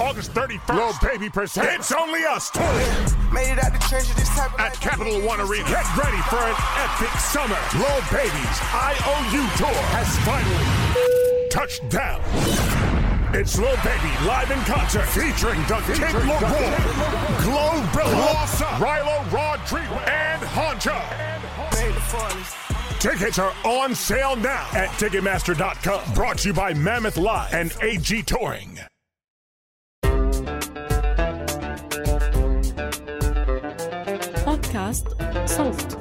August 31st. Little baby percent. It's only us touring Made it out the treasure this type of at. Capital One Arena. Get ready for an epic summer. Lil Baby's IOU tour has finally touched down. It's Lil Baby live in concert featuring the Kid Leroy, Glorilla, Rilo Rodrigo, and Honcho. Made the forest. Tickets are on sale now at Ticketmaster.com. Brought to you by Mammoth Live and AG Touring. بودكاست صوت.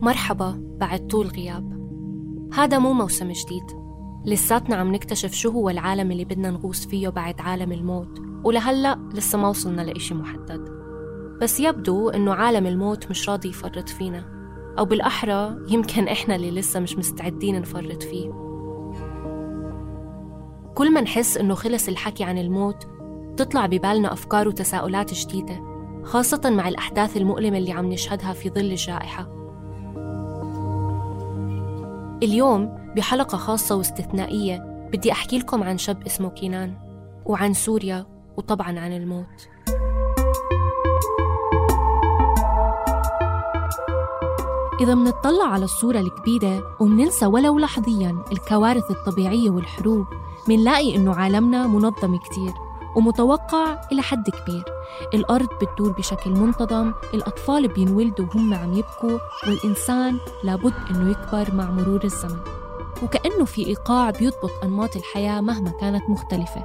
مرحبا بعد طول غياب. هذا مو موسم جديد. لساتنا عم نكتشف شو هو العالم اللي بدنا نغوص فيه بعد عالم الموت ولهلأ لسه ما وصلنا لإشي محدد. بس يبدو إنه عالم الموت مش راضي يفرط فينا أو بالأحرى يمكن إحنا اللي لسه مش مستعدين نفرط فيه. كل ما نحس إنه خلص الحكي عن الموت تطلع ببالنا أفكار وتساؤلات جديدة خاصة مع الأحداث المؤلمة اللي عم نشهدها في ظل الجائحة. اليوم بحلقة خاصة واستثنائية بدي أحكي لكم عن شاب اسمه كينان وعن سوريا وطبعا عن الموت. إذا منطلع على الصورة الكبيرة ومننسى ولو لحظيا الكوارث الطبيعية والحروب منلاقي إنه عالمنا منظم كتير ومتوقع إلى حد كبير. الأرض بتدور بشكل منتظم الأطفال بينولدوا وهم عم يبكوا والإنسان لابد إنه يكبر مع مرور الزمن. وكأنه في إيقاع بيضبط أنماط الحياة مهما كانت مختلفة.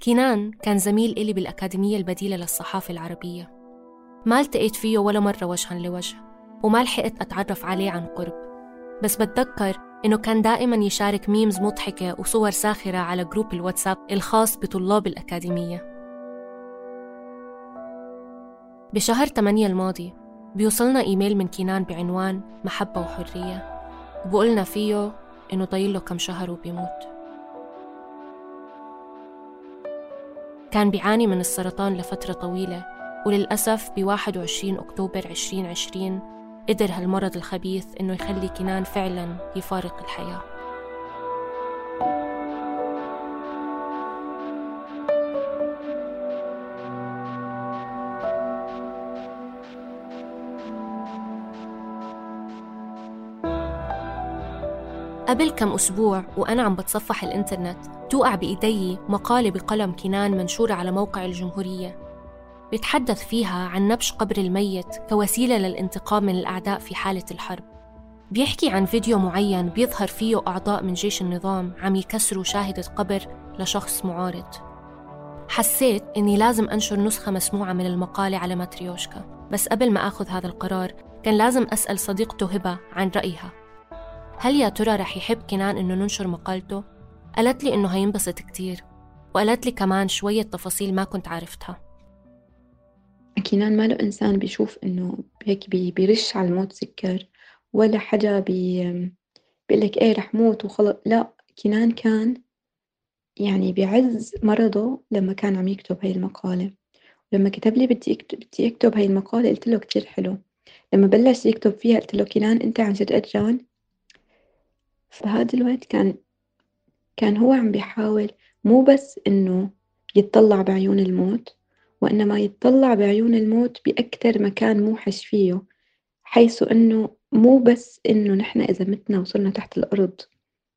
كينان كان زميل إلي بالأكاديمية البديلة للصحافة العربية. ما التقيت فيه ولا مرة وجها لوجه وما لحقت أتعرف عليه عن قرب. بس بتذكر إنه كان دائما يشارك memes مضحكة وصور ساخرة على group الواتساب الخاص بطلاب الأكاديمية. بشهر 8 الماضي بيوصلنا إيميل من كينان بعنوان محبة وحرية وبقولنا فيه إنه ضايل له كم شهر وبيموت. كان بيعاني من السرطان لفترة طويلة وللأسف ب 21 أكتوبر 2020 قدر هالمرض الخبيث إنه يخلي كنان فعلا يفارق الحياة. قبل كم أسبوع وأنا عم بتصفح الإنترنت توقع بإيدي مقالة بقلم كنان منشورة على موقع الجمهورية. بيتحدث فيها عن نبش قبر الميت كوسيلة للانتقام من الأعداء في حالة الحرب. بيحكي عن فيديو معين بيظهر فيه أعضاء من جيش النظام عم يكسروا شاهدة قبر لشخص معارض. حسيت إني لازم أنشر نسخة مسموعة من المقالة على ماتريوشكا بس قبل ما أخذ هذا القرار كان لازم أسأل صديقته هبة عن رأيها. هل يا ترى رح يحب كنان إنه ننشر مقالته؟ قالت لي إنه هينبسط كتير وقالت لي كمان شوية تفاصيل ما كنت عارفتها. كينان ما له إنسان بيشوف إنه هيك بي بيرش على الموت سكر ولا حدا بي بيقول إيه رح موت وخلص. لا كينان كان يعني بعز مرضه لما كان عم يكتب هاي المقالة. لما كتب لي بدي أكتب بدي أكتب هاي المقالة قلت له كتير حلو. لما بلش يكتب فيها قلت له كينان أنت عن جد قدران فهذا الوقت كان كان هو عم بيحاول مو بس إنه يتطلع بعيون الموت وإنما يتطلع بعيون الموت بأكتر مكان موحش فيه حيث إنه مو بس إنه نحن إذا متنا وصرنا تحت الأرض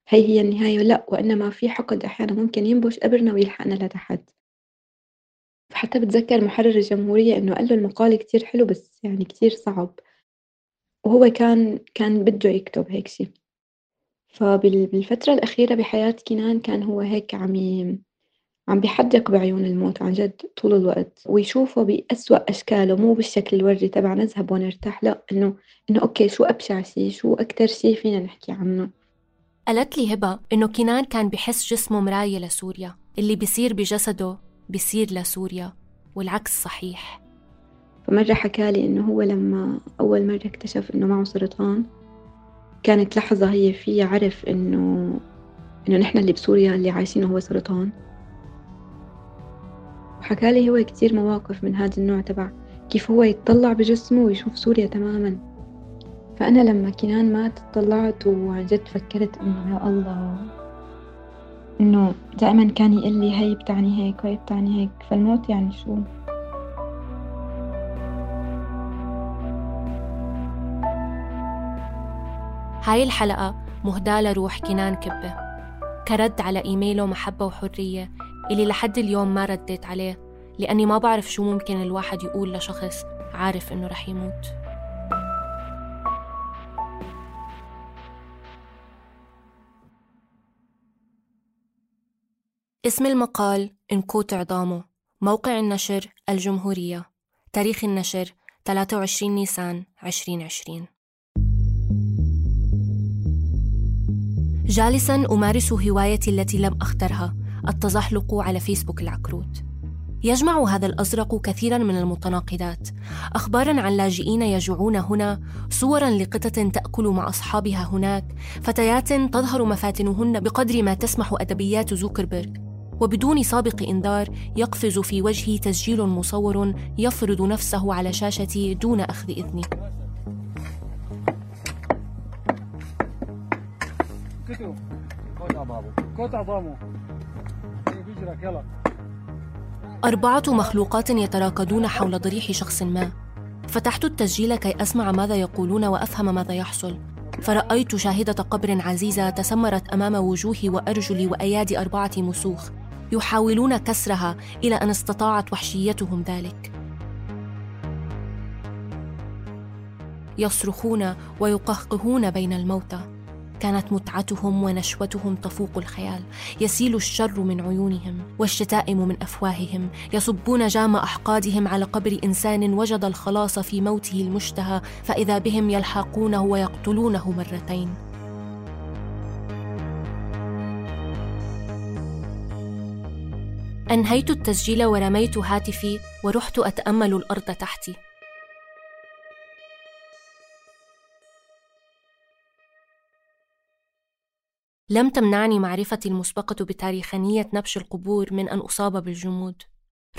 هي هي النهاية لأ وإنما في حقد أحيانا ممكن ينبش قبرنا ويلحقنا لتحت. فحتى بتذكر محرر الجمهورية إنه قال له المقال كتير حلو بس يعني كتير صعب وهو كان كان بده يكتب هيك شي. فبالفترة الأخيرة بحياة كنان كان هو هيك عم عم بيحدق بعيون الموت عن جد طول الوقت ويشوفه بأسوأ أشكاله مو بالشكل الوردي تبع نذهب ونرتاح لأ إنه إنه أوكي شو أبشع شي؟ شو أكتر شي فينا نحكي عنه؟ قالت لي هبة إنه كنان كان بحس جسمه مراية لسوريا اللي بيصير بجسده بيصير لسوريا والعكس صحيح. فمرة حكالي إنه هو لما أول مرة اكتشف إنه معه سرطان كانت لحظة هي فيها عرف إنه إنه نحن اللي بسوريا اللي عايشينه هو سرطان. وحكالي هو كتير مواقف من هذا النوع تبع كيف هو يتطلع بجسمه ويشوف سوريا تماما. فأنا لما كنان مات طلعت وعن جد فكرت إنه يا الله إنه دائما كان يقول لي هي بتعني هيك وهي بتعني هيك. فالموت يعني شو؟ هاي الحلقة مهداة لروح كنان كبة. كرد على إيميله محبة وحرية اللي لحد اليوم ما رديت عليه لأني ما بعرف شو ممكن الواحد يقول لشخص عارف إنه رح يموت. اسم المقال إنكوت عظامه موقع النشر الجمهورية تاريخ النشر 23 نيسان 2020 جالسا أمارس هوايتي التي لم أخترها التزحلق على فيسبوك العكروت. يجمع هذا الأزرق كثيرا من المتناقضات. اخبارا عن لاجئين يجوعون هنا صورا لقطة تأكل مع أصحابها هناك فتيات تظهر مفاتنهن بقدر ما تسمح أدبيات زوكربيرغ. وبدون سابق إنذار يقفز في وجهي تسجيل مصور يفرض نفسه على شاشتي دون اخذ اذني أربعة مخلوقات يتراكضون حول ضريح شخص ما. فتحت التسجيل كي أسمع ماذا يقولون وأفهم ماذا يحصل. فرأيت شاهدة قبر عزيزة تسمرت أمام وجوهي وأرجلي وأيادي أربعة مسوخ يحاولون كسرها إلى أن استطاعت وحشيتهم ذلك. يصرخون ويقهقهون بين الموتى. كانت متعتهم ونشوتهم تفوق الخيال. يسيل الشر من عيونهم والشتائم من أفواههم. يصبون جام أحقادهم على قبر إنسان وجد الخلاص في موته المشتهى فإذا بهم يلحقونه ويقتلونه مرتين. أنهيت التسجيل ورميت هاتفي ورحت أتأمل الأرض تحتي. لم تمنعني معرفتي المسبقة بتاريخانية نبش القبور من أن أصاب بالجمود.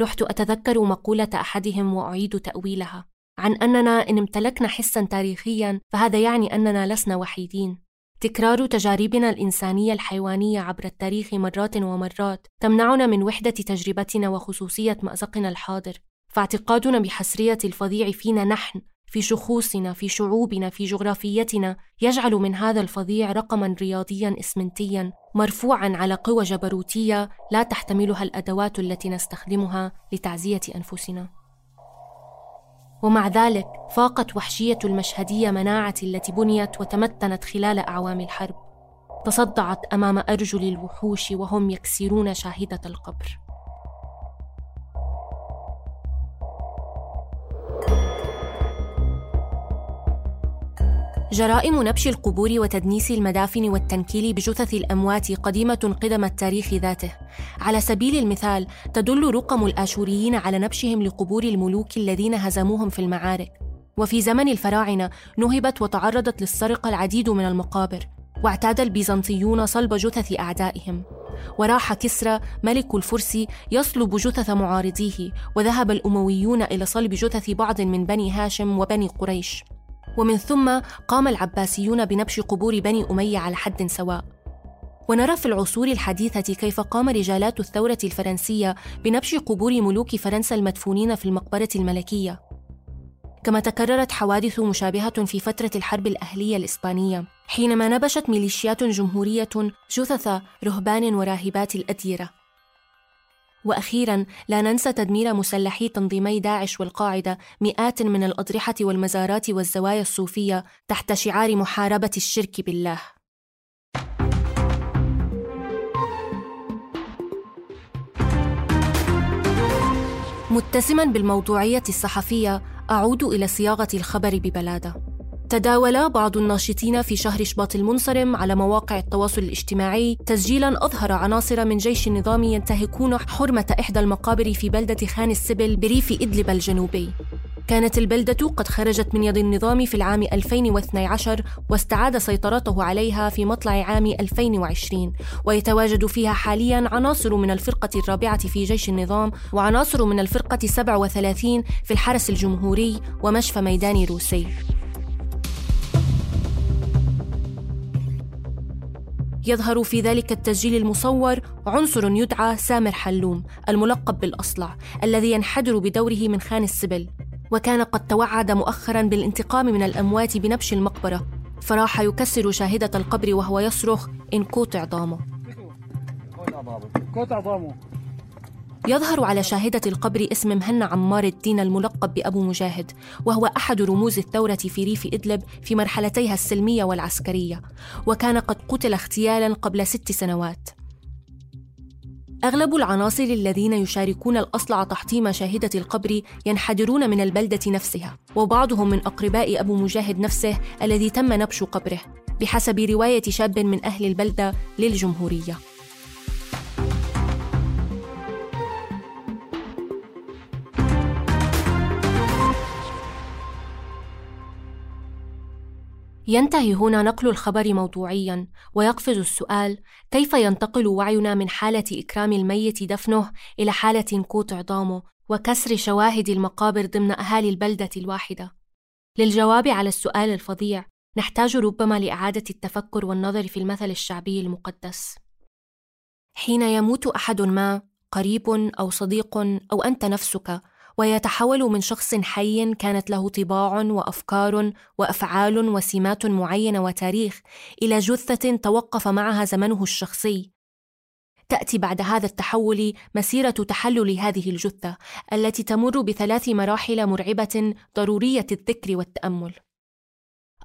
رحت أتذكر مقولة أحدهم وأعيد تأويلها عن أننا إن امتلكنا حسا تاريخيا فهذا يعني أننا لسنا وحيدين. تكرار تجاربنا الإنسانية الحيوانية عبر التاريخ مرات ومرات تمنعنا من وحدة تجربتنا وخصوصية مأزقنا الحاضر، فاعتقادنا بحسرية الفظيع فينا نحن في شخوصنا في شعوبنا في جغرافيتنا يجعل من هذا الفظيع رقما رياضيا اسمنتيا مرفوعا على قوى جبروتية لا تحتملها الأدوات التي نستخدمها لتعزية أنفسنا. ومع ذلك فاقت وحشية المشهدية مناعتي التي بنيت وتمتنت خلال أعوام الحرب. تصدعت أمام أرجل الوحوش وهم يكسرون شاهدة القبر. جرائم نبش القبور وتدنيس المدافن والتنكيل بجثث الأموات قديمة قدم التاريخ ذاته. على سبيل المثال، تدل رقم الآشوريين على نبشهم لقبور الملوك الذين هزموهم في المعارك. وفي زمن الفراعنة نهبت وتعرضت للسرقة العديد من المقابر، واعتاد البيزنطيون صلب جثث أعدائهم. وراح كسرى ملك الفرس يصلب جثث معارضيه، وذهب الأمويون إلى صلب جثث بعض من بني هاشم وبني قريش. ومن ثم قام العباسيون بنبش قبور بني أمية على حد سواء. ونرى في العصور الحديثة كيف قام رجالات الثورة الفرنسية بنبش قبور ملوك فرنسا المدفونين في المقبرة الملكية. كما تكررت حوادث مشابهة في فترة الحرب الأهلية الإسبانية حينما نبشت ميليشيات جمهورية جثث رهبان وراهبات الأديرة. وأخيرا لا ننسى تدمير مسلحي تنظيمي داعش والقاعدة مئات من الأضرحة والمزارات والزوايا الصوفية تحت شعار محاربة الشرك بالله. متسما بالموضوعية الصحفية أعود إلى صياغة الخبر ببلاده. تداول بعض الناشطين في شهر شباط المنصرم على مواقع التواصل الاجتماعي تسجيلا أظهر عناصر من جيش النظام ينتهكون حرمة إحدى المقابر في بلدة خان السبل بريف إدلب الجنوبي. كانت البلدة قد خرجت من يد النظام في العام 2012 واستعاد سيطرته عليها في مطلع عام 2020 ويتواجد فيها حاليا عناصر من الفرقة الرابعة في جيش النظام وعناصر من الفرقة 37 في الحرس الجمهوري ومشفى ميداني روسي. يظهر في ذلك التسجيل المصور عنصر يدعى سامر حلوم الملقب بالأصلع الذي ينحدر بدوره من خان السبل. وكان قد توعد مؤخرا بالانتقام من الأموات بنبش المقبرة. فراح يكسر شاهدة القبر وهو يصرخ إن كوت عظامه. كوت عظامه. يظهر على شاهدة القبر اسم مهنا عمار الدين الملقب بأبو مجاهد وهو أحد رموز الثورة في ريف إدلب في مرحلتيها السلمية والعسكرية وكان قد قتل اغتيالا قبل ست سنوات. أغلب العناصر الذين يشاركون الأصلع تحطيم شاهدة القبر ينحدرون من البلدة نفسها وبعضهم من أقرباء أبو مجاهد نفسه الذي تم نبش قبره بحسب رواية شاب من أهل البلدة للجمهورية. ينتهي هنا نقل الخبر موضوعيا ويقفز السؤال كيف ينتقل وعينا من حالة إكرام الميت دفنه إلى حالة كوت عظامه وكسر شواهد المقابر ضمن أهالي البلدة الواحدة؟ للجواب على السؤال الفظيع نحتاج ربما لإعادة التفكر والنظر في المثل الشعبي المقدس. حين يموت أحد ما قريب أو صديق أو أنت نفسك ويتحول من شخص حي كانت له طباع وأفكار وأفعال وسمات معينة وتاريخ إلى جثة توقف معها زمنه الشخصي. تأتي بعد هذا التحول مسيرة تحلل هذه الجثة التي تمر بثلاث مراحل مرعبة ضرورية الذكر والتأمل.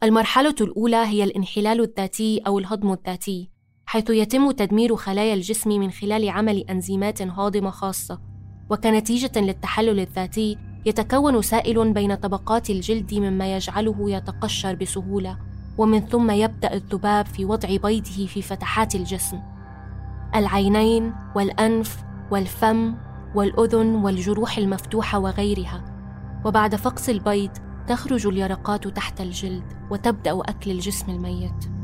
المرحلة الأولى هي الانحلال الذاتي أو الهضم الذاتي حيث يتم تدمير خلايا الجسم من خلال عمل أنزيمات هاضمة خاصة. وكنتيجة للتحلل الذاتي يتكون سائل بين طبقات الجلد مما يجعله يتقشر بسهولة ومن ثم يبدأ الذباب في وضع بيضه في فتحات الجسم. العينين والأنف والفم والأذن والجروح المفتوحة وغيرها. وبعد فقس البيض تخرج اليرقات تحت الجلد وتبدأ أكل الجسم الميت.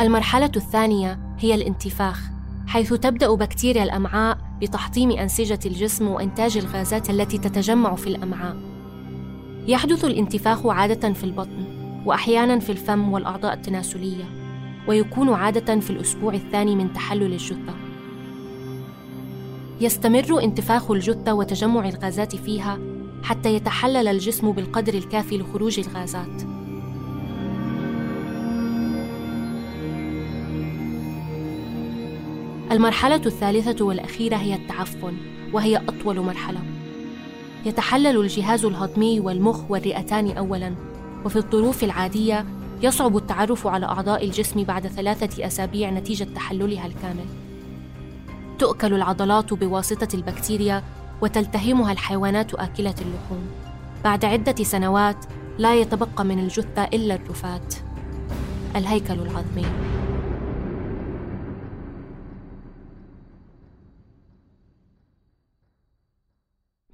المرحلة الثانية هي الانتفاخ حيث تبدأ بكتيريا الأمعاء بتحطيم أنسجة الجسم وإنتاج الغازات التي تتجمع في الأمعاء. يحدث الانتفاخ عادة في البطن وأحيانا في الفم والأعضاء التناسلية ويكون عادة في الأسبوع الثاني من تحلل الجثة. يستمر انتفاخ الجثة وتجمع الغازات فيها حتى يتحلل الجسم بالقدر الكافي لخروج الغازات. المرحلة الثالثة والأخيرة هي التعفن وهي أطول مرحلة. يتحلل الجهاز الهضمي والمخ والرئتان أولاً وفي الظروف العادية يصعب التعرف على أعضاء الجسم بعد ثلاثة أسابيع نتيجة تحللها الكامل. تؤكل العضلات بواسطة البكتيريا وتلتهمها الحيوانات آكلة اللحوم. بعد عدة سنوات لا يتبقى من الجثة إلا الرفات. الهيكل العظمي.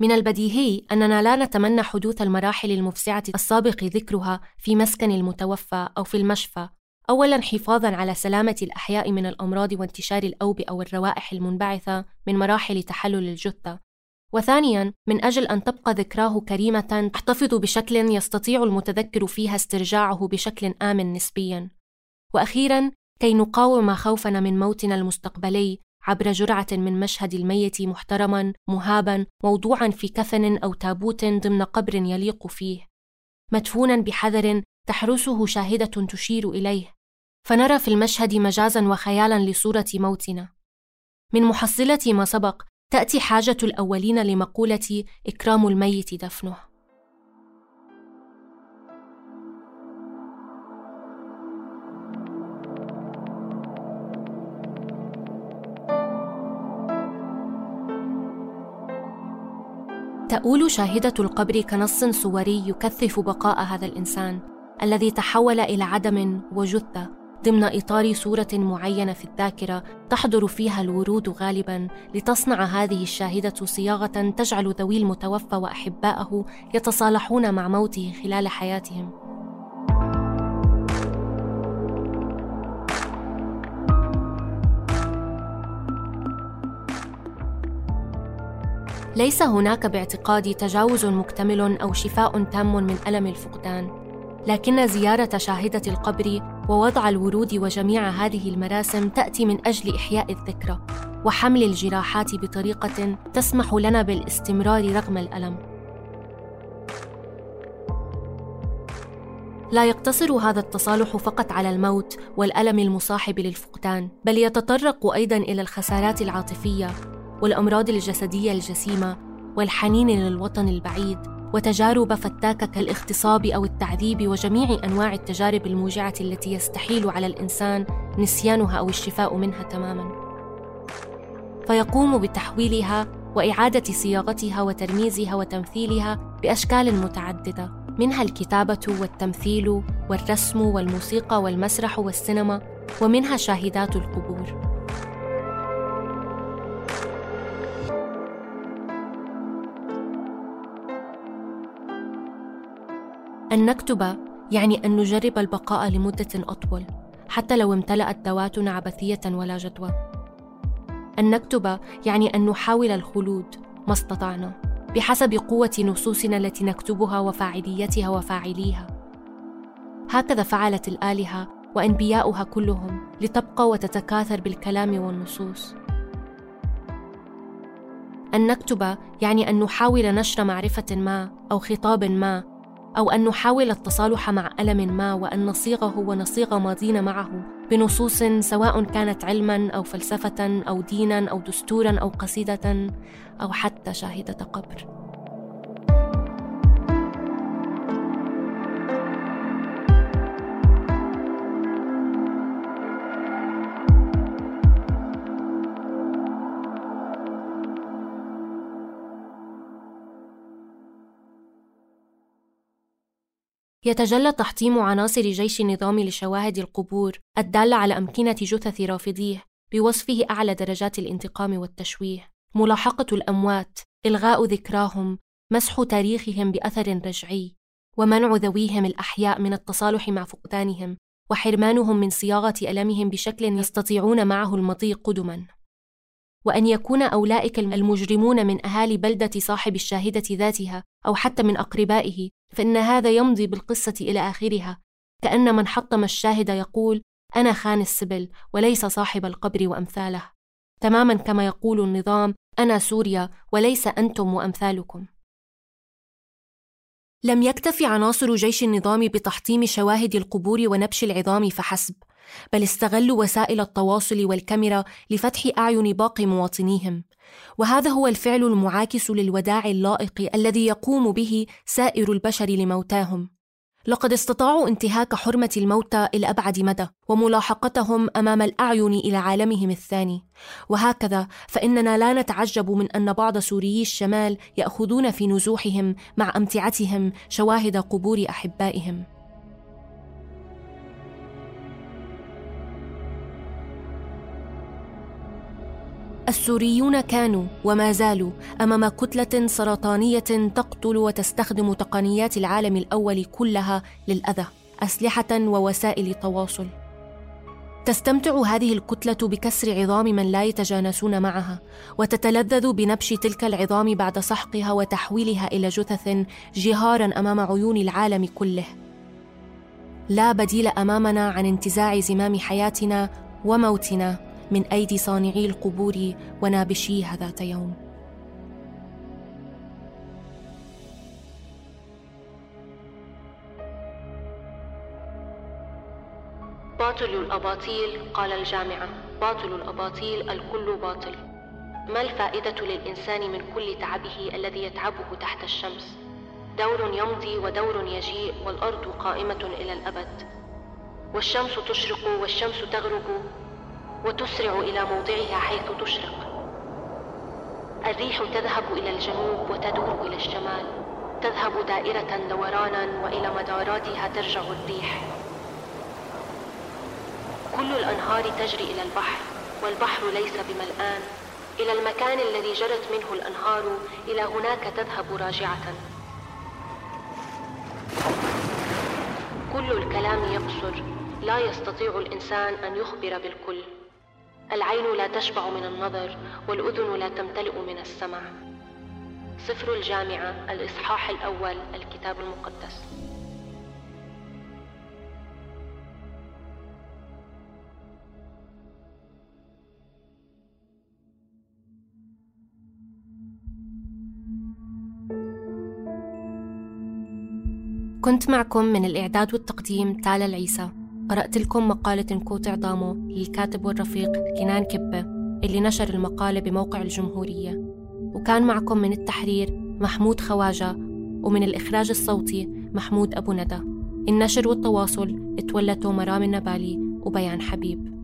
من البديهي أننا لا نتمنى حدوث المراحل المفزعة السابق ذكرها في مسكن المتوفى أو في المشفى. أولاً حفاظاً على سلامة الأحياء من الأمراض وانتشار الأوبئة والروائح المنبعثة من مراحل تحلل الجثة. وثانياً من أجل أن تبقى ذكراه كريمة تحتفظ بشكل يستطيع المتذكر فيها استرجاعه بشكل آمن نسبياً. وأخيراً كي نقاوم خوفنا من موتنا المستقبلي عبر جرعة من مشهد الميت محترما مهابا موضوعا في كفن أو تابوت ضمن قبر يليق فيه. مدفونا بحذر تحرسه شاهدة تشير إليه. فنرى في المشهد مجازا وخيالا لصورة موتنا. من محصلة ما سبق تأتي حاجة الأولين لمقولة إكرام الميت دفنه. تؤول شاهدة القبر كنص صوري يكثف بقاء هذا الإنسان الذي تحول إلى عدم وجثة ضمن إطار صورة معينة في الذاكرة تحضر فيها الورود غالبا لتصنع هذه الشاهدة صياغة تجعل ذوي المتوفى وأحباءه يتصالحون مع موته خلال حياتهم. ليس هناك باعتقادي تجاوز مكتمل أو شفاء تام من ألم الفقدان. لكن زيارة شاهدة القبر ووضع الورود وجميع هذه المراسم تأتي من أجل إحياء الذكرى وحمل الجراحات بطريقة تسمح لنا بالاستمرار رغم الألم. لا يقتصر هذا التصالح فقط على الموت والألم المصاحب للفقدان بل يتطرق أيضا إلى الخسارات العاطفية والأمراض الجسدية الجسيمة والحنين للوطن البعيد وتجارب فتاكه كالاغتصاب أو التعذيب وجميع أنواع التجارب الموجعة التي يستحيل على الإنسان نسيانها أو الشفاء منها تماما. فيقوم بتحويلها وإعادة صياغتها وترميزها وتمثيلها بأشكال متعددة منها الكتابة والتمثيل والرسم والموسيقى والمسرح والسينما ومنها شاهدات القبور. أن نكتب يعني أن نجرب البقاء لمدة أطول حتى لو امتلأت ذواتنا عبثية ولا جدوى. أن نكتب يعني أن نحاول الخلود ما استطعنا بحسب قوة نصوصنا التي نكتبها وفاعليتها وفاعليها. هكذا فعلت الآلهة وأنبياؤها كلهم لتبقى وتتكاثر بالكلام والنصوص. أن نكتب يعني أن نحاول نشر معرفة ما أو خطاب ما أو أن نحاول التصالح مع ألم ما وأن نصيغه ونصيغ ماضينا معه بنصوص سواء كانت علما أو فلسفة أو دينا أو دستورا أو قصيدة أو حتى شاهدة قبر. يتجلى تحطيم عناصر جيش النظام لشواهد القبور الدالة على أمكنة جثث رافضيه بوصفه أعلى درجات الانتقام والتشويه. ملاحقة الأموات إلغاء ذكراهم مسح تاريخهم بأثر رجعي ومنع ذويهم الأحياء من التصالح مع فقدانهم وحرمانهم من صياغة ألمهم بشكل يستطيعون معه المضي قدما. وأن يكون أولئك المجرمون من أهالي بلدة صاحب الشاهدة ذاتها أو حتى من أقربائه فإن هذا يمضي بالقصة إلى آخرها. كأن من حطم الشاهد يقول أنا خان السبل وليس صاحب القبر وأمثاله. تماما كما يقول النظام أنا سوريا وليس أنتم وأمثالكم. لم يكتف عناصر جيش النظام بتحطيم شواهد القبور ونبش العظام فحسب بل استغلوا وسائل التواصل والكاميرا لفتح أعين باقي مواطنيهم. وهذا هو الفعل المعاكس للوداع اللائق الذي يقوم به سائر البشر لموتاهم. لقد استطاعوا انتهاك حرمة الموتى إلى أبعد مدى وملاحقتهم أمام الأعين إلى عالمهم الثاني. وهكذا فإننا لا نتعجب من أن بعض سوريي الشمال يأخذون في نزوحهم مع أمتعتهم شواهد قبور أحبائهم. السوريون كانوا وما زالوا أمام كتلة سرطانية تقتل وتستخدم تقنيات العالم الأول كلها للأذى أسلحة ووسائل تواصل تستمتع هذه الكتلة بكسر عظام من لا يتجانسون معها وتتلذذ بنبش تلك العظام بعد سحقها وتحويلها إلى جثث جهارا أمام عيون العالم كله. لا بديل أمامنا عن انتزاع زمام حياتنا وموتنا من أيدي صانعي القبور ونابشيها ذات يوم. باطل الأباطيل قال الجامعة باطل الأباطيل الكل باطل. ما الفائدة للإنسان من كل تعبه الذي يتعبه تحت الشمس؟ دور يمضي ودور يجيء والأرض قائمة إلى الأبد. والشمس تشرق والشمس تغرب وتسرع إلى موضعها حيث تشرق. الريح تذهب إلى الجنوب وتدور إلى الشمال. تذهب دائرة دورانا وإلى مداراتها ترجع الريح. كل الأنهار تجري إلى البحر والبحر ليس بملآن. إلى المكان الذي جرت منه الأنهار إلى هناك تذهب راجعة. كل الكلام يقصر لا يستطيع الإنسان أن يخبر بالكل. العين لا تشبع من النظر والأذن لا تمتلئ من السمع. سفر الجامعة الإصحاح الأول الكتاب المقدس. كنت معكم من الإعداد والتقديم تالا العيسى. قرأت لكم مقالة كوت عظامه للكاتب والرفيق كنان كبة اللي نشر المقالة بموقع الجمهورية. وكان معكم من التحرير محمود خواجة ومن الإخراج الصوتي محمود أبو ندى. النشر والتواصل اتولته مرام النبالي وبيان حبيب.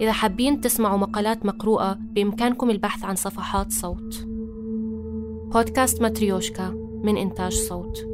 إذا حابين تسمعوا مقالات مقروءة بإمكانكم البحث عن صفحات صوت. بودكاست ماتريوشكا من إنتاج صوت.